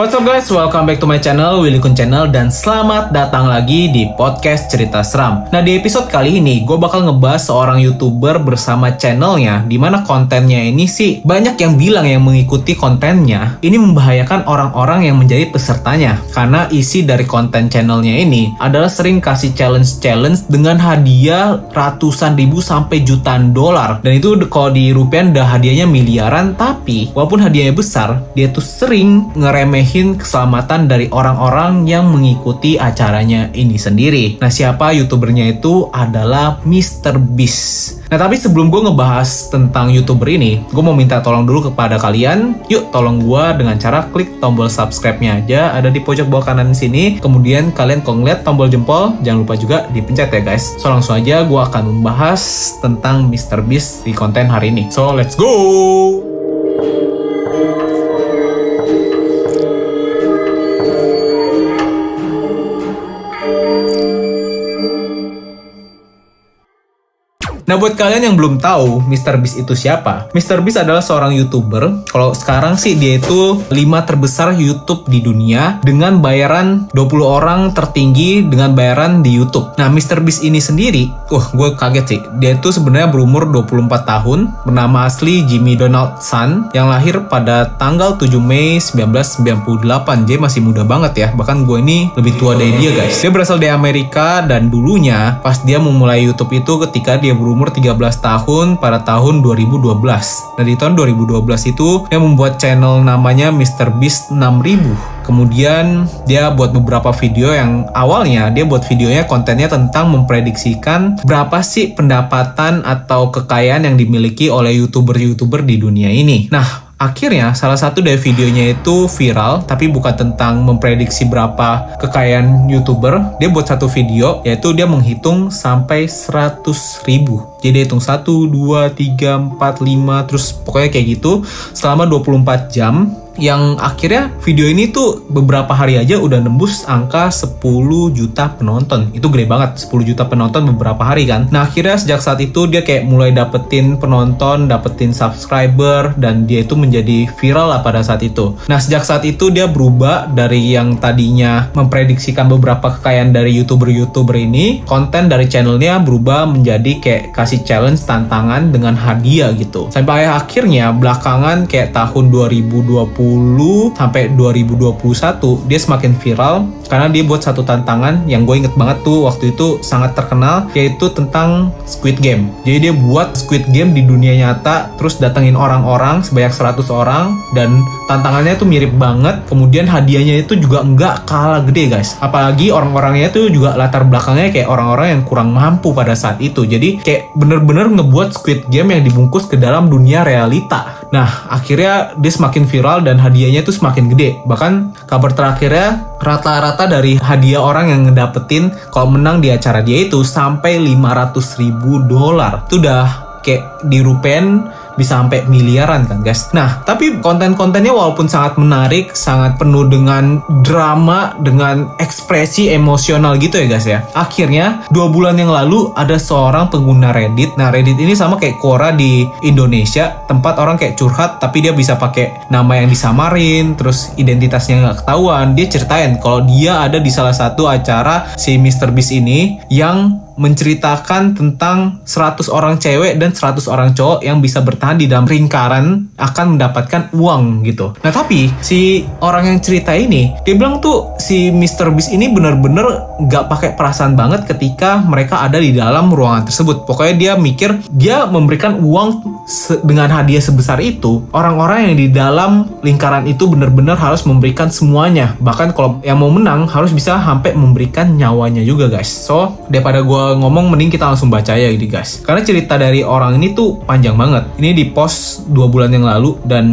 What's up guys, welcome back to my channel, Willy Kun Channel Dan selamat datang lagi di podcast cerita seram. Nah di episode kali ini, gue bakal ngebahas seorang youtuber bersama channelnya Di mana kontennya ini sih, banyak yang bilang yang mengikuti kontennya Ini membahayakan orang-orang yang menjadi pesertanya. Karena isi dari konten channelnya ini adalah sering kasih challenge-challenge Dengan hadiah ratusan ribu sampai jutaan dolar. Dan itu kalau di rupiah udah hadiahnya miliaran Tapi, walaupun hadiahnya besar, dia tuh sering ngeremehin keselamatan dari orang-orang yang mengikuti acaranya ini sendiri. Nah, siapa youtubernya itu adalah Mr. Beast. Nah, tapi sebelum gue ngebahas tentang youtuber ini, gue mau minta tolong dulu kepada kalian. Yuk, tolong gue dengan cara klik tombol subscribe-nya aja, ada di pojok bawah kanan sini. Kemudian kalian kalau ngeliat tombol jempol, jangan lupa juga dipencet ya guys. So, langsung aja gue akan membahas tentang Mr. Beast di konten hari ini. So, let's go! Nah buat kalian yang belum tahu Mr. Beast itu siapa? Mr. Beast adalah seorang YouTuber. Kalau sekarang sih dia itu 5 terbesar YouTube di dunia dengan bayaran 20 orang tertinggi dengan bayaran di YouTube. Nah Mr. Beast ini sendiri, wah gue kaget sih. Dia itu sebenarnya berumur 24 tahun, bernama asli Jimmy Donaldson yang lahir pada tanggal 7 Mei 1998. Dia masih muda banget ya. Bahkan gue ini lebih tua dari dia guys. Dia berasal dari Amerika dan dulunya pas dia memulai YouTube itu ketika dia berumur berumur 13 tahun pada tahun 2012. Nah di tahun 2012 itu dia membuat channel namanya Mr. Beast 6000. Kemudian dia buat beberapa video yang awalnya dia buat videonya kontennya tentang memprediksikan berapa sih pendapatan atau kekayaan yang dimiliki oleh youtuber-youtuber di dunia ini. Nah, Akhirnya, salah satu dari videonya itu viral, tapi bukan tentang memprediksi berapa kekayaan YouTuber. Dia buat satu video, yaitu dia menghitung sampai 100 ribu. Jadi hitung 1, 2, 3, 4, 5, terus pokoknya kayak gitu selama 24 jam yang akhirnya video ini tuh beberapa hari aja udah nembus angka 10 juta penonton. Itu gede banget, 10 juta penonton beberapa hari kan. Nah akhirnya sejak saat itu dia kayak mulai dapetin penonton, dapetin subscriber, dan dia itu menjadi viral lah pada saat itu. Nah sejak saat itu dia berubah dari yang tadinya memprediksikan beberapa kekayaan dari youtuber-youtuber ini, konten dari channelnya berubah menjadi kayak kasih challenge tantangan dengan hadiah gitu. Sampai akhirnya belakangan kayak tahun 2020 sampai 2021 dia semakin viral karena dia buat satu tantangan yang gue inget banget tuh waktu itu sangat terkenal yaitu tentang Squid Game. Jadi dia buat Squid Game di dunia nyata terus datengin orang-orang sebanyak 100 orang dan tantangannya tuh mirip banget. Kemudian hadiahnya itu juga nggak kalah gede guys. Apalagi orang-orangnya tuh juga latar belakangnya kayak orang-orang yang kurang mampu pada saat itu. Jadi kayak bener-bener ngebuat Squid Game yang dibungkus ke dalam dunia realita. Nah akhirnya dia semakin viral dan hadiahnya itu semakin gede. Bahkan kabar terakhirnya rata-rata dari hadiah orang yang ngedapetin kalau menang di acara dia itu sampai 500 ribu dolar. Itu udah kayak di rupiah bisa sampai miliaran kan guys. Nah, tapi konten-kontennya walaupun sangat menarik, sangat penuh dengan drama, dengan ekspresi emosional gitu ya guys ya. Akhirnya, dua bulan yang lalu ada seorang pengguna Reddit. Nah, Reddit ini sama kayak Quora di Indonesia, tempat orang kayak curhat tapi dia bisa pakai nama yang disamarin, terus identitasnya nggak ketahuan. Dia ceritain kalau dia ada di salah satu acara si Mr. Beast ini yang menceritakan tentang 100 orang cewek dan 100 orang cowok yang bisa bertahan di dalam lingkaran akan mendapatkan uang gitu. Nah tapi si orang yang cerita ini dia bilang tuh si Mr. Beast ini bener-bener gak pakai perasaan banget ketika mereka ada di dalam ruangan tersebut. Pokoknya dia mikir dia memberikan uang dengan hadiah sebesar itu orang-orang yang di dalam lingkaran itu bener-bener harus memberikan semuanya. Bahkan kalau yang mau menang harus bisa sampai memberikan nyawanya juga guys. So daripada gue ngomong mending kita langsung baca ya ini guys. Karena cerita dari orang ini tuh panjang banget. Ini di post dua bulan yang lalu dan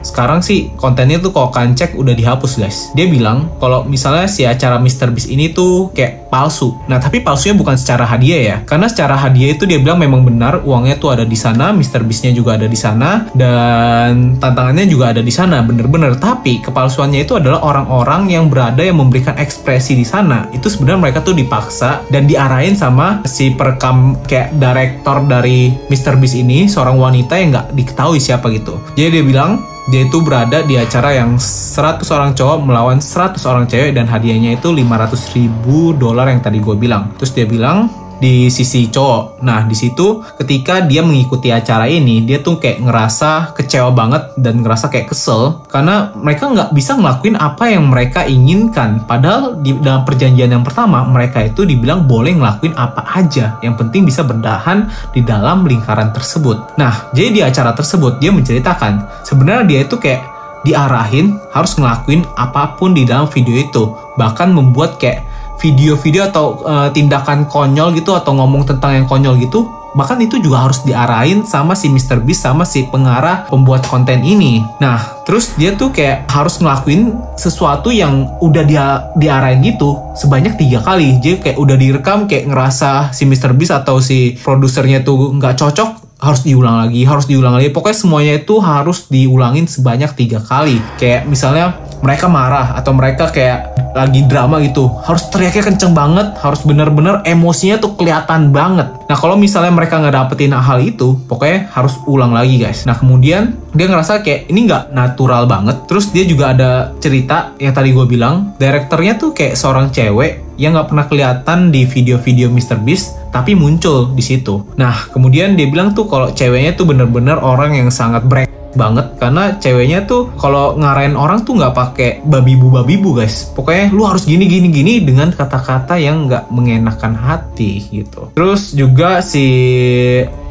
sekarang sih kontennya tuh kalau kalian cek udah dihapus guys. Dia bilang kalau misalnya si acara Mr. Beast ini tuh kayak palsu. Nah tapi palsunya bukan secara hadiah ya. Karena secara hadiah itu dia bilang memang benar uangnya tuh ada di sana, Mr. Beastnya juga ada di sana dan tantangannya juga ada di sana bener-bener. Tapi kepalsuannya itu adalah orang-orang yang berada yang memberikan ekspresi di sana. Itu sebenarnya mereka tuh dipaksa dan diarahin sama si perekam kayak direktor dari Mr. Beast ini seorang wanita yang nggak diketahui siapa gitu. Jadi dia bilang dia itu berada di acara yang 100 orang cowok melawan 100 orang cewek dan hadiahnya itu 500 ribu dolar yang tadi gue bilang. Terus dia bilang di sisi cowok. Nah, di situ ketika dia mengikuti acara ini, dia tuh kayak ngerasa kecewa banget dan ngerasa kayak kesel karena mereka nggak bisa ngelakuin apa yang mereka inginkan. Padahal di dalam perjanjian yang pertama, mereka itu dibilang boleh ngelakuin apa aja. Yang penting bisa berdahan di dalam lingkaran tersebut. Nah, jadi di acara tersebut dia menceritakan sebenarnya dia itu kayak diarahin harus ngelakuin apa pun di dalam video itu. Bahkan membuat kayak video-video atau uh, tindakan konyol gitu atau ngomong tentang yang konyol gitu bahkan itu juga harus diarahin sama si Mr. Beast sama si pengarah pembuat konten ini. Nah, terus dia tuh kayak harus ngelakuin sesuatu yang udah dia diarahin gitu sebanyak tiga kali. Jadi kayak udah direkam kayak ngerasa si Mr. Beast atau si produsernya tuh nggak cocok harus diulang lagi, harus diulang lagi. Pokoknya semuanya itu harus diulangin sebanyak tiga kali. Kayak misalnya mereka marah atau mereka kayak lagi drama gitu harus teriaknya kenceng banget harus bener-bener emosinya tuh kelihatan banget nah kalau misalnya mereka nggak dapetin hal itu pokoknya harus ulang lagi guys nah kemudian dia ngerasa kayak ini nggak natural banget terus dia juga ada cerita yang tadi gue bilang direkturnya tuh kayak seorang cewek yang nggak pernah kelihatan di video-video Mr. Beast tapi muncul di situ. Nah, kemudian dia bilang tuh kalau ceweknya tuh bener-bener orang yang sangat break banget karena ceweknya tuh kalau ngarain orang tuh nggak pakai babibu babibu guys pokoknya lu harus gini gini gini dengan kata-kata yang nggak mengenakan hati gitu terus juga si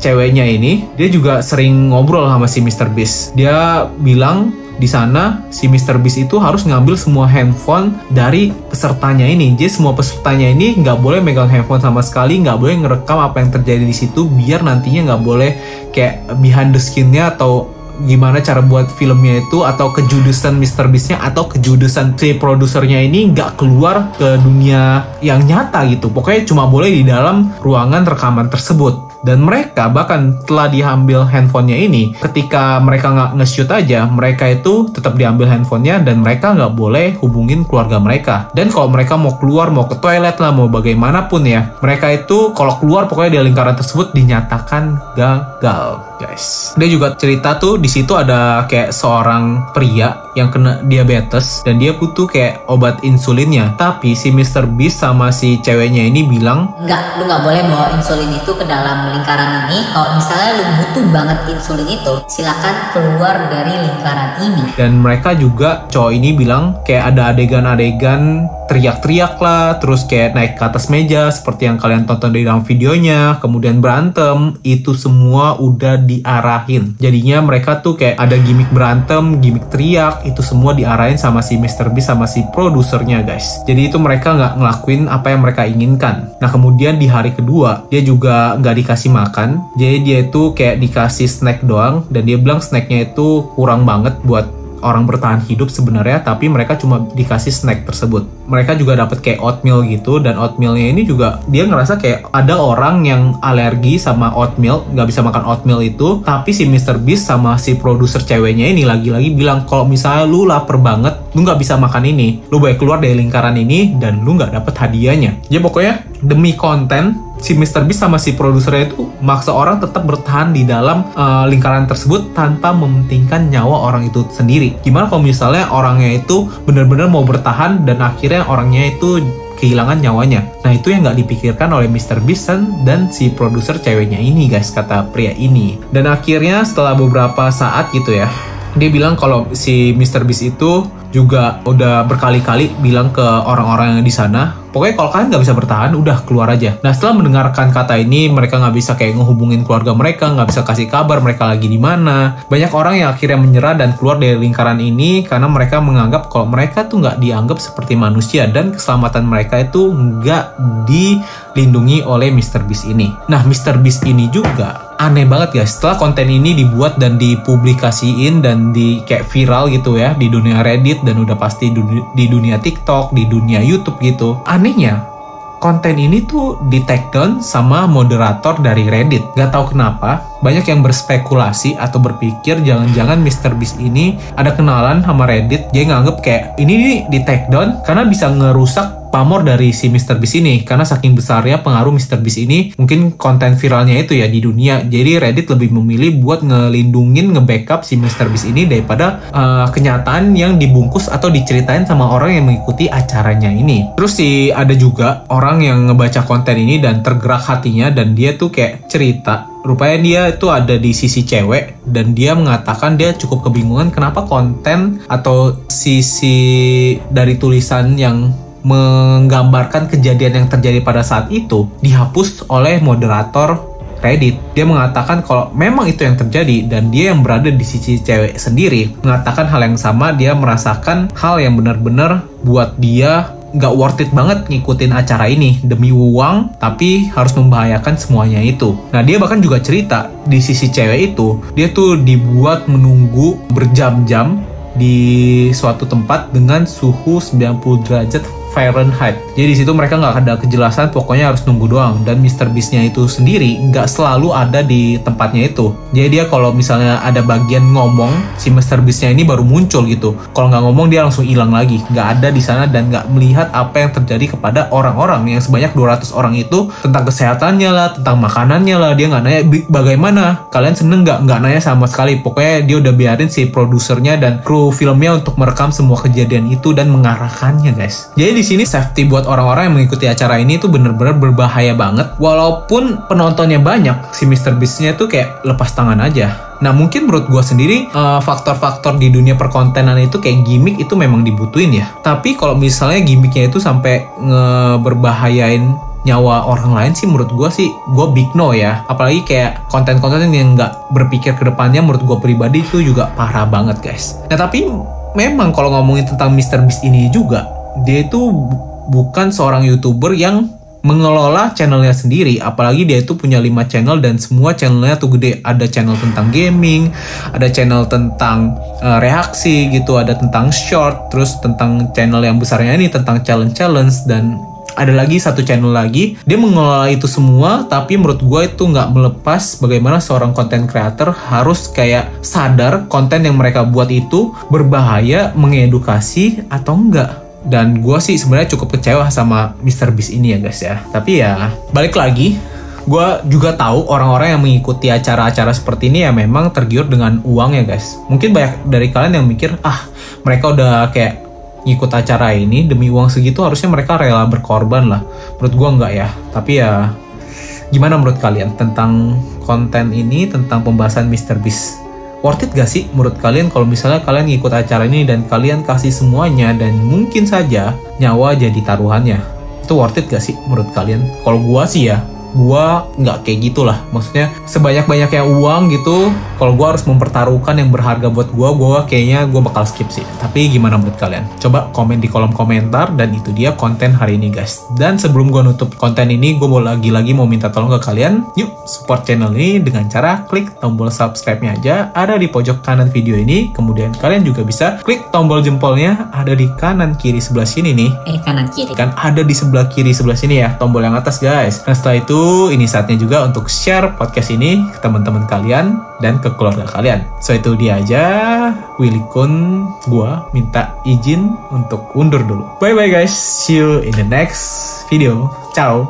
ceweknya ini dia juga sering ngobrol sama si Mr. Beast dia bilang di sana si Mr. Beast itu harus ngambil semua handphone dari pesertanya ini. Jadi semua pesertanya ini nggak boleh megang handphone sama sekali, nggak boleh ngerekam apa yang terjadi di situ, biar nantinya nggak boleh kayak behind the skinnya atau gimana cara buat filmnya itu atau kejudesan Mr. Beastnya atau kejudesan si produsernya ini nggak keluar ke dunia yang nyata gitu pokoknya cuma boleh di dalam ruangan rekaman tersebut dan mereka bahkan telah diambil handphonenya ini. Ketika mereka nggak nge-shoot aja mereka itu tetap diambil handphonenya dan mereka nggak boleh hubungin keluarga mereka. Dan kalau mereka mau keluar mau ke toilet lah mau bagaimanapun ya mereka itu kalau keluar pokoknya di lingkaran tersebut dinyatakan gagal guys. Dia juga cerita tuh di situ ada kayak seorang pria yang kena diabetes dan dia butuh kayak obat insulinnya. Tapi si Mr. Beast sama si ceweknya ini bilang enggak lu nggak boleh bawa insulin itu ke dalam lingkaran ini. Kalau misalnya lu butuh banget insulin itu silakan keluar dari lingkaran ini. dan mereka juga cowok ini bilang kayak ada adegan-adegan teriak-teriak lah terus kayak naik ke atas meja seperti yang kalian tonton di dalam videonya kemudian berantem. Itu semua udah diarahin. Jadinya mereka tuh kayak ada gimmick berantem gimmick teriak itu semua diarahin sama si Mr. Beast sama si produsernya guys. Jadi itu mereka nggak ngelakuin apa yang mereka inginkan. Nah kemudian di hari kedua dia juga nggak dikasih makan. Jadi dia itu kayak dikasih snack doang dan dia bilang snacknya itu kurang banget buat orang bertahan hidup sebenarnya tapi mereka cuma dikasih snack tersebut mereka juga dapat kayak oatmeal gitu dan oatmealnya ini juga dia ngerasa kayak ada orang yang alergi sama oatmeal nggak bisa makan oatmeal itu tapi si Mr. Beast sama si produser ceweknya ini lagi-lagi bilang kalau misalnya lu lapar banget lu nggak bisa makan ini lu boleh keluar dari lingkaran ini dan lu nggak dapet hadiahnya ya pokoknya demi konten si Mr. Beast sama si produsernya itu maksa orang tetap bertahan di dalam uh, lingkaran tersebut tanpa mementingkan nyawa orang itu sendiri. Gimana kalau misalnya orangnya itu benar-benar mau bertahan dan akhirnya orangnya itu kehilangan nyawanya. Nah itu yang nggak dipikirkan oleh Mr. Beast dan si produser ceweknya ini guys kata pria ini. Dan akhirnya setelah beberapa saat gitu ya, dia bilang kalau si Mr. Beast itu juga udah berkali-kali bilang ke orang-orang yang di sana pokoknya kalau kalian nggak bisa bertahan udah keluar aja nah setelah mendengarkan kata ini mereka nggak bisa kayak ngehubungin keluarga mereka nggak bisa kasih kabar mereka lagi di mana banyak orang yang akhirnya menyerah dan keluar dari lingkaran ini karena mereka menganggap kalau mereka tuh nggak dianggap seperti manusia dan keselamatan mereka itu nggak dilindungi oleh Mr. Beast ini nah Mr. Beast ini juga aneh banget guys setelah konten ini dibuat dan dipublikasiin dan di kayak viral gitu ya di dunia Reddit dan udah pasti di dunia TikTok di dunia YouTube gitu anehnya konten ini tuh di take down sama moderator dari Reddit. Gak tahu kenapa, banyak yang berspekulasi atau berpikir jangan-jangan Mr. Beast ini ada kenalan sama Reddit. Dia nganggep kayak ini di take down karena bisa ngerusak pamor dari si Mr. Beast ini karena saking besarnya pengaruh Mr. Beast ini mungkin konten viralnya itu ya di dunia jadi Reddit lebih memilih buat ngelindungin nge-backup si Mr. Beast ini daripada uh, kenyataan yang dibungkus atau diceritain sama orang yang mengikuti acaranya ini terus si ada juga orang yang ngebaca konten ini dan tergerak hatinya dan dia tuh kayak cerita rupanya dia itu ada di sisi cewek dan dia mengatakan dia cukup kebingungan kenapa konten atau sisi dari tulisan yang menggambarkan kejadian yang terjadi pada saat itu dihapus oleh moderator Reddit. Dia mengatakan kalau memang itu yang terjadi dan dia yang berada di sisi cewek sendiri mengatakan hal yang sama, dia merasakan hal yang benar-benar buat dia nggak worth it banget ngikutin acara ini demi uang tapi harus membahayakan semuanya itu. Nah dia bahkan juga cerita di sisi cewek itu dia tuh dibuat menunggu berjam-jam di suatu tempat dengan suhu 90 derajat Fahrenheit. Jadi di situ mereka nggak ada kejelasan, pokoknya harus nunggu doang. Dan Mr. Beast-nya itu sendiri nggak selalu ada di tempatnya itu. Jadi dia kalau misalnya ada bagian ngomong, si Mr. Beast-nya ini baru muncul gitu. Kalau nggak ngomong dia langsung hilang lagi, nggak ada di sana dan nggak melihat apa yang terjadi kepada orang-orang yang sebanyak 200 orang itu tentang kesehatannya lah, tentang makanannya lah. Dia nggak nanya bagaimana, kalian seneng nggak? Nggak nanya sama sekali. Pokoknya dia udah biarin si produsernya dan kru filmnya untuk merekam semua kejadian itu dan mengarahkannya guys. Jadi di sini safety buat orang-orang yang mengikuti acara ini tuh bener-bener berbahaya banget. Walaupun penontonnya banyak, si Mr. Beast-nya tuh kayak lepas tangan aja. Nah mungkin menurut gue sendiri faktor faktor-faktor di dunia perkontenan itu kayak gimmick itu memang dibutuhin ya. Tapi kalau misalnya gimmicknya itu sampai ngeberbahayain nyawa orang lain sih menurut gue sih gue big no ya apalagi kayak konten-konten yang nggak berpikir ke depannya menurut gue pribadi itu juga parah banget guys nah tapi memang kalau ngomongin tentang Mr. Beast ini juga dia itu bukan seorang youtuber yang mengelola channelnya sendiri. Apalagi dia itu punya 5 channel dan semua channelnya tuh gede. Ada channel tentang gaming ada channel tentang uh, reaksi gitu ada tentang short terus tentang channel yang besarnya ini tentang challenge challenge dan ada lagi satu channel lagi. Dia mengelola itu semua tapi menurut gue itu nggak melepas bagaimana seorang content creator harus kayak sadar konten yang mereka buat itu berbahaya mengedukasi atau enggak dan gue sih sebenarnya cukup kecewa sama Mr. Beast ini ya guys ya tapi ya balik lagi gue juga tahu orang-orang yang mengikuti acara-acara seperti ini ya memang tergiur dengan uang ya guys mungkin banyak dari kalian yang mikir ah mereka udah kayak ngikut acara ini demi uang segitu harusnya mereka rela berkorban lah menurut gue enggak ya tapi ya gimana menurut kalian tentang konten ini tentang pembahasan Mr. Beast worth it gak sih menurut kalian kalau misalnya kalian ngikut acara ini dan kalian kasih semuanya dan mungkin saja nyawa jadi taruhannya? Itu worth it gak sih menurut kalian? Kalau gua sih ya gua nggak kayak gitulah. Maksudnya sebanyak banyaknya uang gitu kalau gua harus mempertaruhkan yang berharga buat gua gua kayaknya gua bakal skip sih. Tapi gimana menurut kalian? Coba komen di kolom komentar dan itu dia konten hari ini guys. Dan sebelum gua nutup konten ini gua mau lagi-lagi mau minta tolong ke kalian. Yuk support channel ini dengan cara klik tombol subscribe-nya aja. Ada di pojok kanan video ini. Kemudian kalian juga bisa klik tombol jempolnya. Ada di kanan kiri sebelah sini nih. Eh kanan kiri. Kan ada di sebelah kiri sebelah sini ya tombol yang atas guys. Nah setelah itu ini saatnya juga untuk share podcast ini ke teman-teman kalian dan ke keluarga kalian. So itu dia aja. Willy Kun, gua minta izin untuk undur dulu. Bye bye guys. See you in the next video. Ciao.